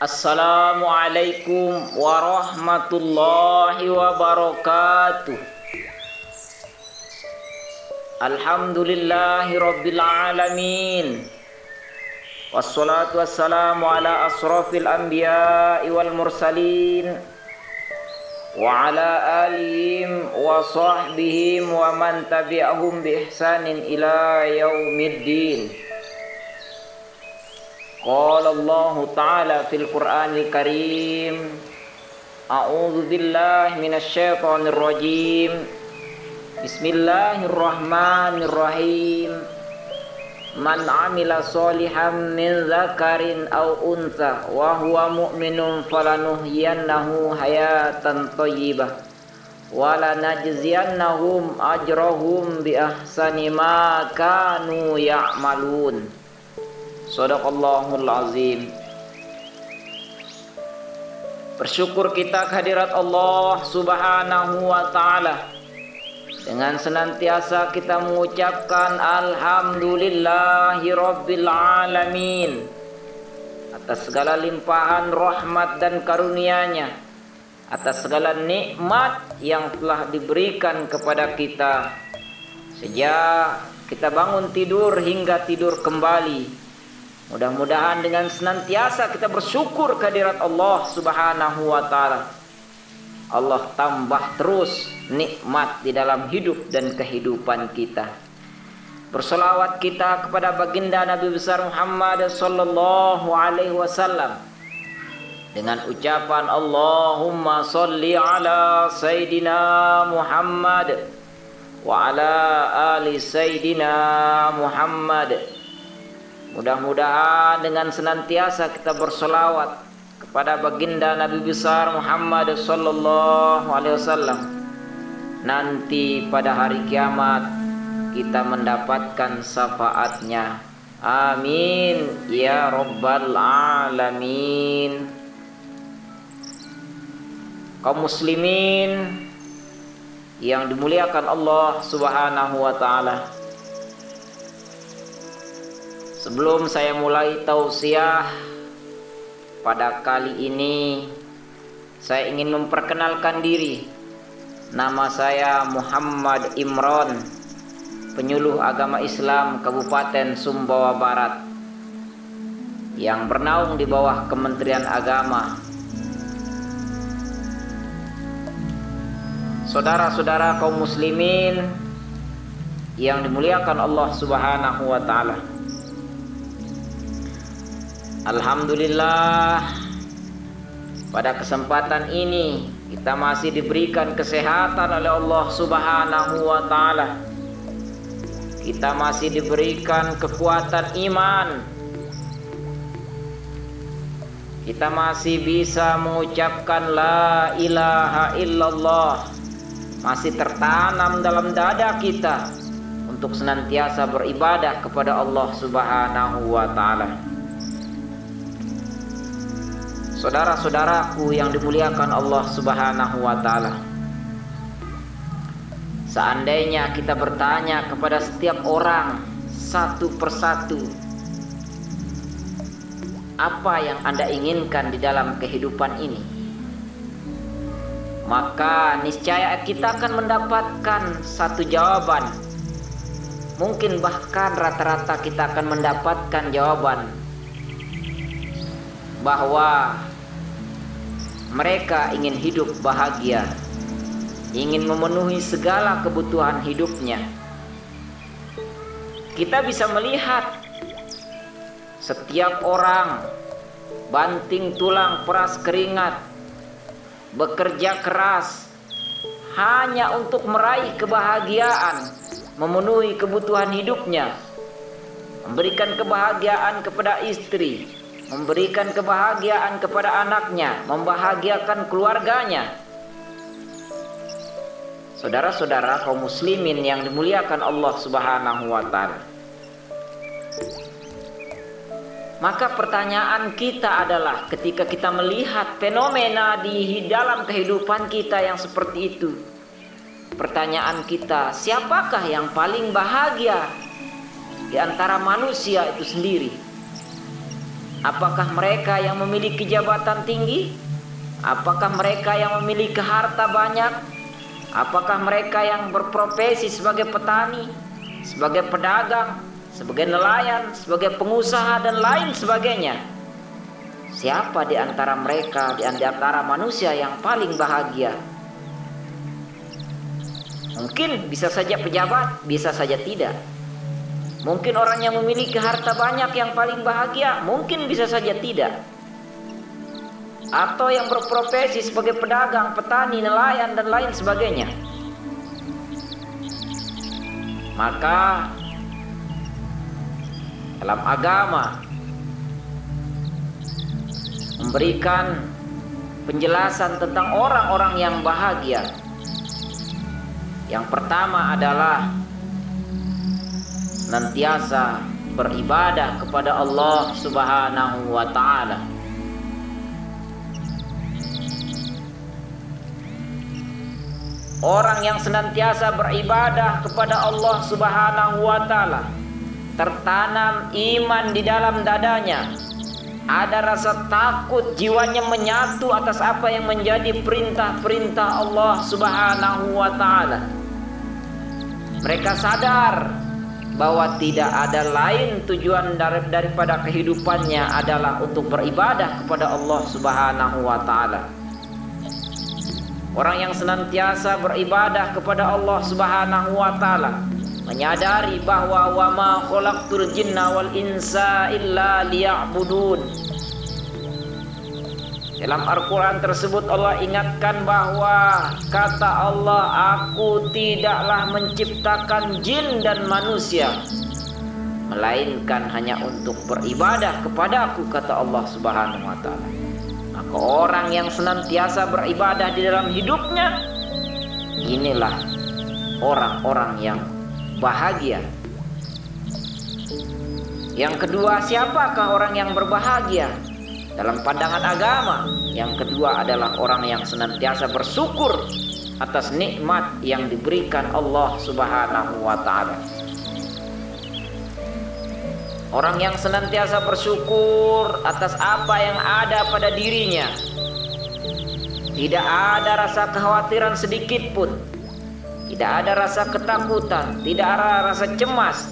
Assalamualaikum warahmatullahi wabarakatuh. Alhamdulillahi rabbil alamin. Wassalatu wassalamu ala asrafil anbiya'i wal mursalin. Wa ala alihim wa sahbihim wa man tabi'ahum bi ihsanin ila yaumiddin Qala Allah Ta'ala fil Qur'anil Karim. A'udzu billahi minasy syaithanir rajim. Bismillahirrahmanirrahim. Man amila solihan min zakarin aw unsa wa huwa mu'minun falanuhyiyannahu hayatan thayyibah wa lanajziyannahum ajrahum bi ahsani ما كانوا ya'malun. Sadaqallahul azim. Bersyukur kita kehadirat Allah subhanahu wa ta'ala. Dengan senantiasa kita mengucapkan Alhamdulillahi Rabbil Alamin Atas segala limpahan rahmat dan karunia-Nya Atas segala nikmat yang telah diberikan kepada kita. Sejak kita bangun tidur hingga tidur kembali Mudah-mudahan dengan senantiasa kita bersyukur kehadirat Allah Subhanahu wa taala. Allah tambah terus nikmat di dalam hidup dan kehidupan kita. Bersolawat kita kepada baginda Nabi besar Muhammad sallallahu alaihi wasallam dengan ucapan Allahumma salli ala Sayyidina Muhammad wa ala ali Sayyidina Muhammad Mudah-mudahan dengan senantiasa kita bersolawat kepada baginda Nabi besar Muhammad sallallahu alaihi wasallam. Nanti pada hari kiamat kita mendapatkan syafaatnya. Amin. Ya rabbal alamin. Kaum muslimin yang dimuliakan Allah Subhanahu wa taala Sebelum saya mulai tausiah pada kali ini saya ingin memperkenalkan diri. Nama saya Muhammad Imron, penyuluh agama Islam Kabupaten Sumbawa Barat yang bernaung di bawah Kementerian Agama. Saudara-saudara kaum muslimin yang dimuliakan Allah Subhanahu wa taala. Alhamdulillah pada kesempatan ini kita masih diberikan kesehatan oleh Allah Subhanahu wa taala. Kita masih diberikan kekuatan iman. Kita masih bisa mengucapkan la ilaha illallah. Masih tertanam dalam dada kita untuk senantiasa beribadah kepada Allah Subhanahu wa taala. Saudara-saudaraku yang dimuliakan Allah Subhanahu wa taala. Seandainya kita bertanya kepada setiap orang satu persatu apa yang Anda inginkan di dalam kehidupan ini? Maka niscaya kita akan mendapatkan satu jawaban. Mungkin bahkan rata-rata kita akan mendapatkan jawaban bahwa mereka ingin hidup bahagia, ingin memenuhi segala kebutuhan hidupnya. Kita bisa melihat setiap orang banting tulang peras keringat, bekerja keras hanya untuk meraih kebahagiaan, memenuhi kebutuhan hidupnya, memberikan kebahagiaan kepada istri, memberikan kebahagiaan kepada anaknya, membahagiakan keluarganya. Saudara-saudara kaum muslimin yang dimuliakan Allah Subhanahu wa taala. Maka pertanyaan kita adalah ketika kita melihat fenomena di dalam kehidupan kita yang seperti itu. Pertanyaan kita, siapakah yang paling bahagia di antara manusia itu sendiri? Apakah mereka yang memiliki jabatan tinggi? Apakah mereka yang memiliki harta banyak? Apakah mereka yang berprofesi sebagai petani, sebagai pedagang, sebagai nelayan, sebagai pengusaha dan lain sebagainya? Siapa di antara mereka, di antara manusia yang paling bahagia? Mungkin bisa saja pejabat, bisa saja tidak. Mungkin orang yang memiliki harta banyak yang paling bahagia, mungkin bisa saja tidak. Atau yang berprofesi sebagai pedagang, petani, nelayan, dan lain sebagainya. Maka dalam agama memberikan penjelasan tentang orang-orang yang bahagia. Yang pertama adalah senantiasa beribadah kepada Allah Subhanahu wa taala. Orang yang senantiasa beribadah kepada Allah Subhanahu wa taala tertanam iman di dalam dadanya. Ada rasa takut jiwanya menyatu atas apa yang menjadi perintah-perintah Allah Subhanahu wa taala. Mereka sadar bahwa tidak ada lain tujuan daripada kehidupannya adalah untuk beribadah kepada Allah Subhanahu wa taala. Orang yang senantiasa beribadah kepada Allah Subhanahu wa taala menyadari bahwa wa ma khalaqtul jinna wal insa illa liya'budun dalam Al-Quran tersebut Allah ingatkan bahwa kata Allah aku tidaklah menciptakan jin dan manusia melainkan hanya untuk beribadah kepada aku kata Allah Subhanahu wa taala. Maka orang yang senantiasa beribadah di dalam hidupnya inilah orang-orang yang bahagia. Yang kedua, siapakah orang yang berbahagia? Dalam pandangan agama. Yang kedua adalah orang yang senantiasa bersyukur atas nikmat yang diberikan Allah Subhanahu wa taala. Orang yang senantiasa bersyukur atas apa yang ada pada dirinya. Tidak ada rasa kekhawatiran sedikit pun. Tidak ada rasa ketakutan, tidak ada rasa cemas,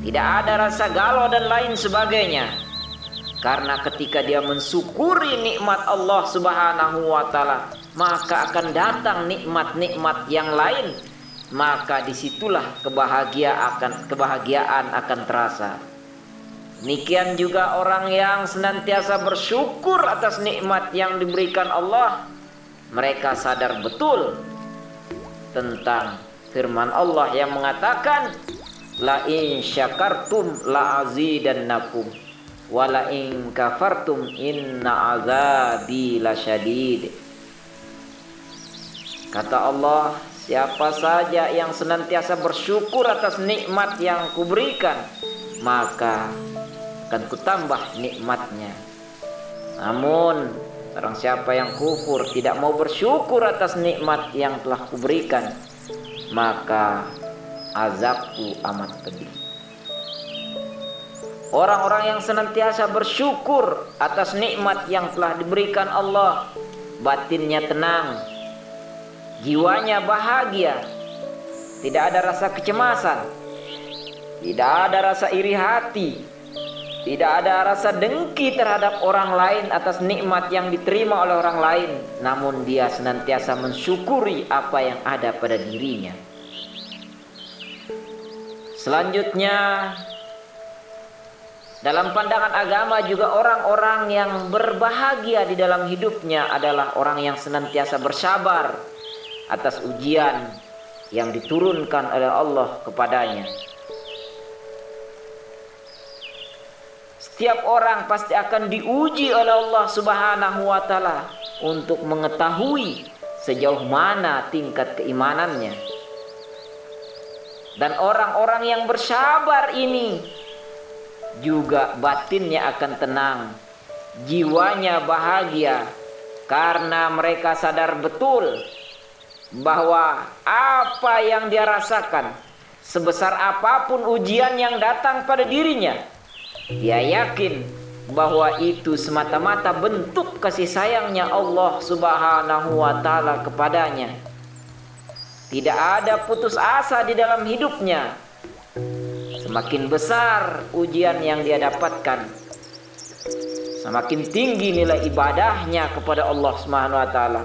tidak ada rasa galau dan lain sebagainya karena ketika dia mensyukuri nikmat Allah Subhanahu wa taala, maka akan datang nikmat-nikmat yang lain. Maka di situlah kebahagiaan akan kebahagiaan akan terasa. Demikian juga orang yang senantiasa bersyukur atas nikmat yang diberikan Allah. Mereka sadar betul tentang firman Allah yang mengatakan la in syakartum la azidannakum wala in kafartum inna azabi lasyadid. Kata Allah siapa saja yang senantiasa bersyukur atas nikmat yang kuberikan maka akan kutambah nikmatnya. Namun Barang siapa yang kufur tidak mau bersyukur atas nikmat yang telah kuberikan Maka azabku amat pedih Orang-orang yang senantiasa bersyukur atas nikmat yang telah diberikan Allah, batinnya tenang, jiwanya bahagia, tidak ada rasa kecemasan, tidak ada rasa iri hati, Tidak ada rasa dengki terhadap orang lain atas nikmat yang diterima oleh orang lain, namun dia senantiasa mensyukuri apa yang ada pada dirinya. Selanjutnya, dalam pandangan agama juga orang-orang yang berbahagia di dalam hidupnya adalah orang yang senantiasa bersabar atas ujian yang diturunkan oleh Allah kepadanya. Setiap orang pasti akan diuji oleh Allah Subhanahu wa taala untuk mengetahui sejauh mana tingkat keimanannya. Dan orang-orang yang bersabar ini juga batinnya akan tenang, jiwanya bahagia karena mereka sadar betul bahwa apa yang dia rasakan sebesar apa pun ujian yang datang pada dirinya dia yakin bahwa itu semata-mata bentuk kasih sayangnya Allah Subhanahu wa taala kepadanya. Tidak ada putus asa di dalam hidupnya. Semakin besar ujian yang dia dapatkan, semakin tinggi nilai ibadahnya kepada Allah Subhanahu wa taala.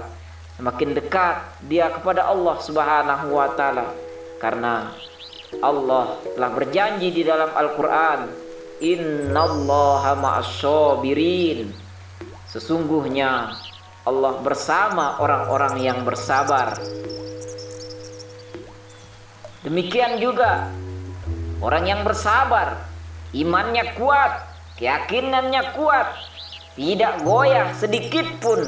Semakin dekat dia kepada Allah Subhanahu wa taala karena Allah telah berjanji di dalam Al-Qur'an Innallaha ma'asyabirin Sesungguhnya Allah bersama orang-orang yang bersabar Demikian juga Orang yang bersabar Imannya kuat Keyakinannya kuat Tidak goyah sedikit pun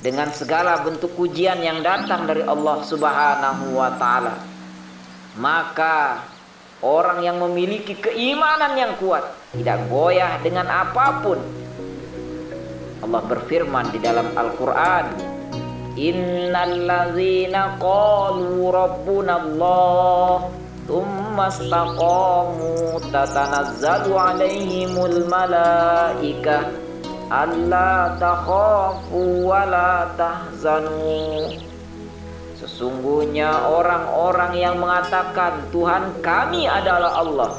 Dengan segala bentuk ujian yang datang dari Allah subhanahu wa ta'ala Maka Orang yang memiliki keimanan yang kuat tidak goyah dengan apa pun. Allah berfirman di dalam Al-Qur'an, "Innal ladzina qalu Allah istaqamu tatanazzalu 'alaihimul malaikah alla takhafu wa la tahzanu." Sesungguhnya orang-orang yang mengatakan Tuhan kami adalah Allah.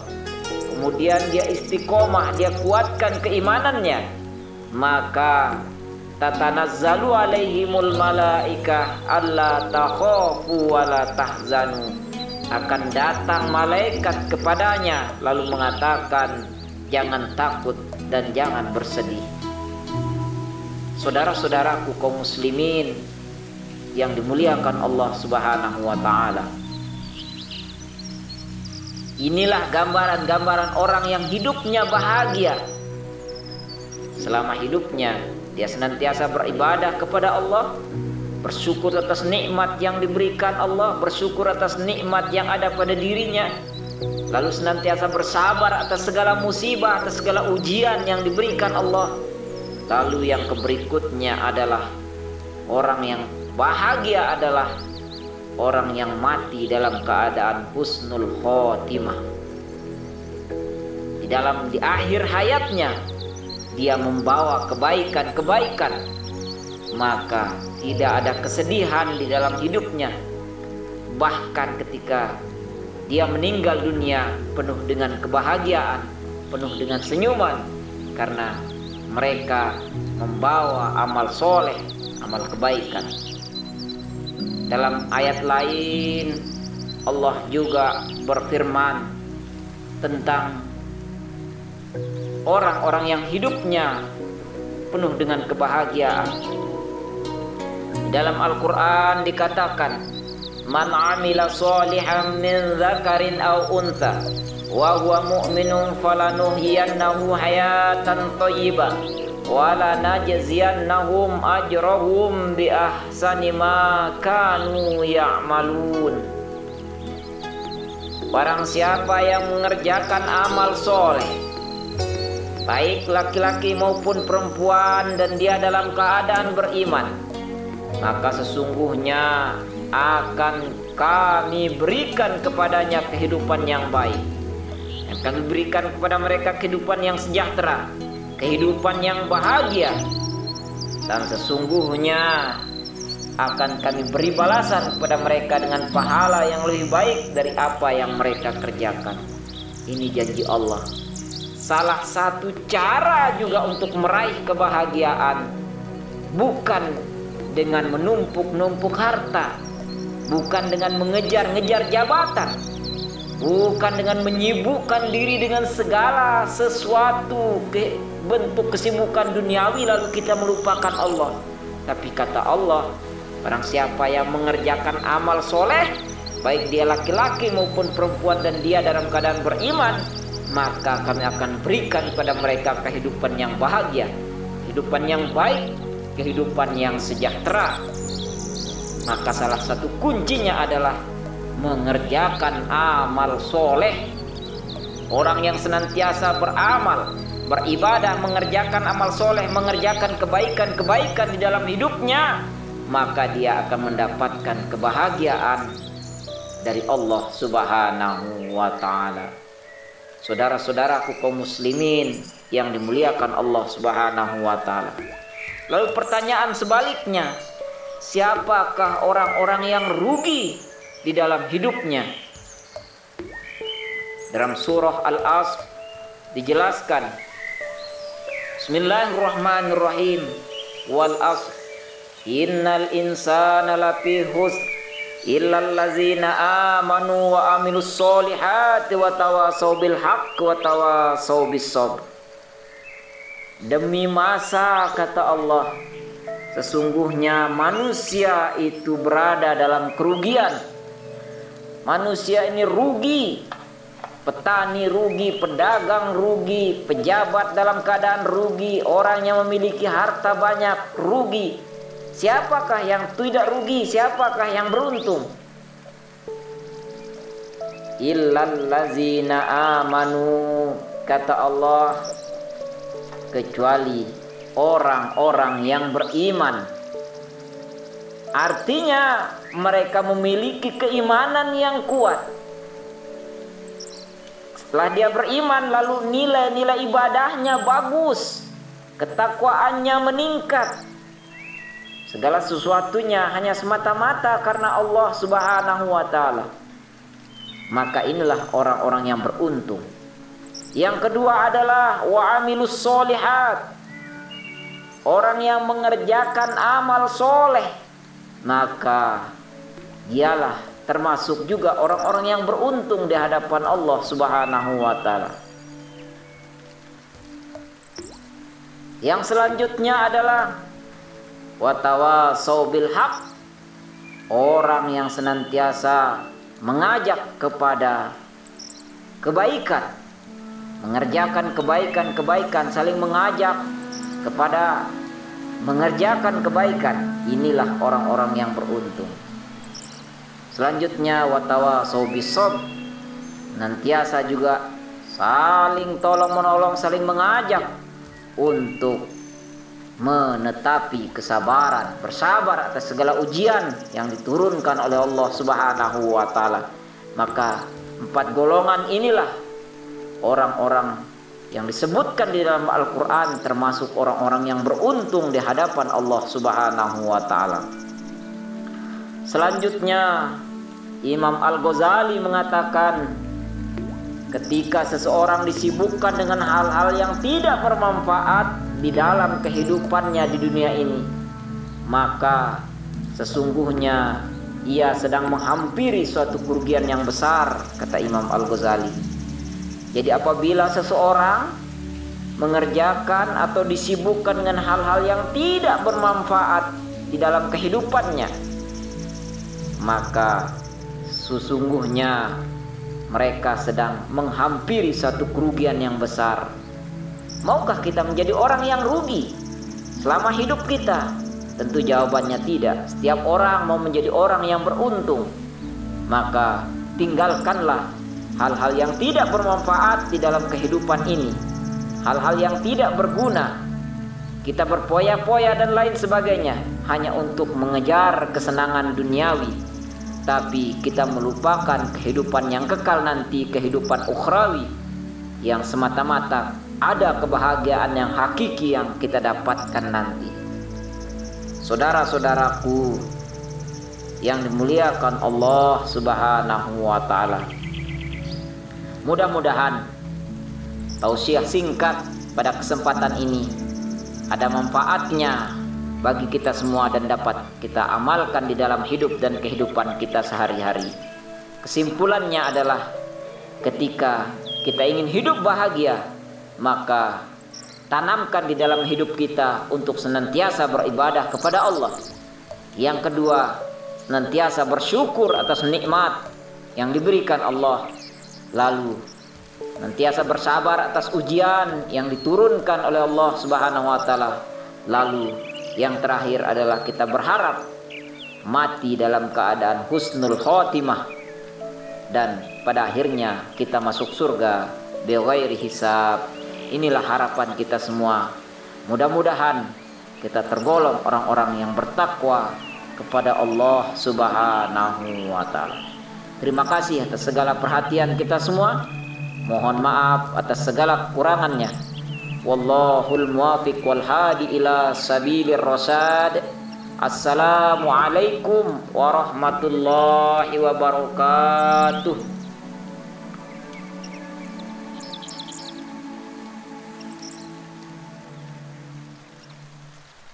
Kemudian dia istiqomah, dia kuatkan keimanannya. Maka tatanazzalu alaihimul malaikah alla takhafu wa la tahzanu akan datang malaikat kepadanya lalu mengatakan jangan takut dan jangan bersedih Saudara-saudaraku kaum muslimin yang dimuliakan Allah Subhanahu wa taala. Inilah gambaran-gambaran orang yang hidupnya bahagia. Selama hidupnya dia senantiasa beribadah kepada Allah, bersyukur atas nikmat yang diberikan Allah, bersyukur atas nikmat yang ada pada dirinya, lalu senantiasa bersabar atas segala musibah, atas segala ujian yang diberikan Allah. Lalu yang keberikutnya adalah orang yang Bahagia adalah orang yang mati dalam keadaan husnul khotimah. Di dalam di akhir hayatnya dia membawa kebaikan-kebaikan, maka tidak ada kesedihan di dalam hidupnya. Bahkan ketika dia meninggal dunia penuh dengan kebahagiaan, penuh dengan senyuman karena mereka membawa amal soleh, amal kebaikan. Dalam ayat lain Allah juga berfirman tentang orang-orang yang hidupnya penuh dengan kebahagiaan. Dalam Al-Qur'an dikatakan, "Man 'amila shalihan min dzakarin aw untha wa huwa mu'minun falanuhyiyannahu hayatan thayyibah." wala najziyannahum ajrahum bi ahsani ma kanu ya'malun Barang siapa yang mengerjakan amal soleh Baik laki-laki maupun perempuan dan dia dalam keadaan beriman Maka sesungguhnya akan kami berikan kepadanya kehidupan yang baik Dan kami berikan kepada mereka kehidupan yang sejahtera kehidupan yang bahagia dan sesungguhnya akan kami beri balasan kepada mereka dengan pahala yang lebih baik dari apa yang mereka kerjakan. Ini janji Allah. salah satu cara juga untuk meraih kebahagiaan bukan dengan menumpuk-numpuk harta, bukan dengan mengejar-ngejar jabatan, bukan dengan menyibukkan diri dengan segala sesuatu ke bentuk kesibukan duniawi lalu kita melupakan Allah. Tapi kata Allah, barang siapa yang mengerjakan amal soleh, baik dia laki-laki maupun perempuan dan dia dalam keadaan beriman, maka kami akan berikan kepada mereka kehidupan yang bahagia, kehidupan yang baik, kehidupan yang sejahtera. Maka salah satu kuncinya adalah mengerjakan amal soleh. Orang yang senantiasa beramal, beribadah, mengerjakan amal soleh, mengerjakan kebaikan-kebaikan di dalam hidupnya, maka dia akan mendapatkan kebahagiaan dari Allah Subhanahu wa Ta'ala. Saudara-saudaraku kaum muslimin yang dimuliakan Allah Subhanahu wa taala. Lalu pertanyaan sebaliknya, siapakah orang-orang yang rugi di dalam hidupnya? Dalam surah Al-Asr dijelaskan Bismillahirrahmanirrahim wal asr innal insana lafi husn illal ladzina amanu wa amilus solihati wa tawasaw bil haqq wa tawasaw bis sabr demi masa kata Allah sesungguhnya manusia itu berada dalam kerugian manusia ini rugi petani rugi, pedagang rugi, pejabat dalam keadaan rugi, orang yang memiliki harta banyak rugi, Siapakah yang tidak rugi? Siapakah yang beruntung? Illallazina amanu kata Allah kecuali orang-orang yang beriman. Artinya mereka memiliki keimanan yang kuat. Setelah dia beriman lalu nilai-nilai ibadahnya bagus, ketakwaannya meningkat, Segala sesuatunya hanya semata-mata karena Allah Subhanahu wa taala. Maka inilah orang-orang yang beruntung. Yang kedua adalah wa amilus solihat. Orang yang mengerjakan amal soleh maka dialah termasuk juga orang-orang yang beruntung di hadapan Allah Subhanahu wa taala. Yang selanjutnya adalah watawasau bil haq orang yang senantiasa mengajak kepada kebaikan mengerjakan kebaikan-kebaikan saling mengajak kepada mengerjakan kebaikan. Inilah orang-orang yang beruntung. Selanjutnya watawasau bisob nantiasa juga saling tolong menolong saling mengajak untuk menetapi kesabaran, bersabar atas segala ujian yang diturunkan oleh Allah Subhanahu wa taala. Maka empat golongan inilah orang-orang yang disebutkan di dalam Al-Qur'an termasuk orang-orang yang beruntung di hadapan Allah Subhanahu wa taala. Selanjutnya Imam Al-Ghazali mengatakan ketika seseorang disibukkan dengan hal-hal yang tidak bermanfaat di dalam kehidupannya di dunia ini maka sesungguhnya ia sedang menghampiri suatu kerugian yang besar kata Imam Al-Ghazali jadi apabila seseorang mengerjakan atau disibukkan dengan hal-hal yang tidak bermanfaat di dalam kehidupannya maka sesungguhnya mereka sedang menghampiri satu kerugian yang besar Maukah kita menjadi orang yang rugi selama hidup kita? Tentu jawabannya tidak. Setiap orang mau menjadi orang yang beruntung. Maka tinggalkanlah hal-hal yang tidak bermanfaat di dalam kehidupan ini. Hal-hal yang tidak berguna. Kita berpoya-poya dan lain sebagainya hanya untuk mengejar kesenangan duniawi. Tapi kita melupakan kehidupan yang kekal nanti, kehidupan ukhrawi yang semata-mata ada kebahagiaan yang hakiki yang kita dapatkan nanti. Saudara-saudaraku yang dimuliakan Allah Subhanahu wa taala. Mudah-mudahan tausiah singkat pada kesempatan ini ada manfaatnya bagi kita semua dan dapat kita amalkan di dalam hidup dan kehidupan kita sehari-hari. Kesimpulannya adalah ketika kita ingin hidup bahagia, maka tanamkan di dalam hidup kita untuk senantiasa beribadah kepada Allah. Yang kedua, senantiasa bersyukur atas nikmat yang diberikan Allah. Lalu senantiasa bersabar atas ujian yang diturunkan oleh Allah Subhanahu wa taala. Lalu yang terakhir adalah kita berharap mati dalam keadaan husnul khotimah dan pada akhirnya kita masuk surga bighairi hisab. Inilah harapan kita semua. Mudah-mudahan kita tergolong orang-orang yang bertakwa kepada Allah Subhanahu wa taala. Terima kasih atas segala perhatian kita semua. Mohon maaf atas segala kekurangannya. Wallahul muwafiq wal hadi ila sabilir rasyad. Assalamualaikum warahmatullahi wabarakatuh.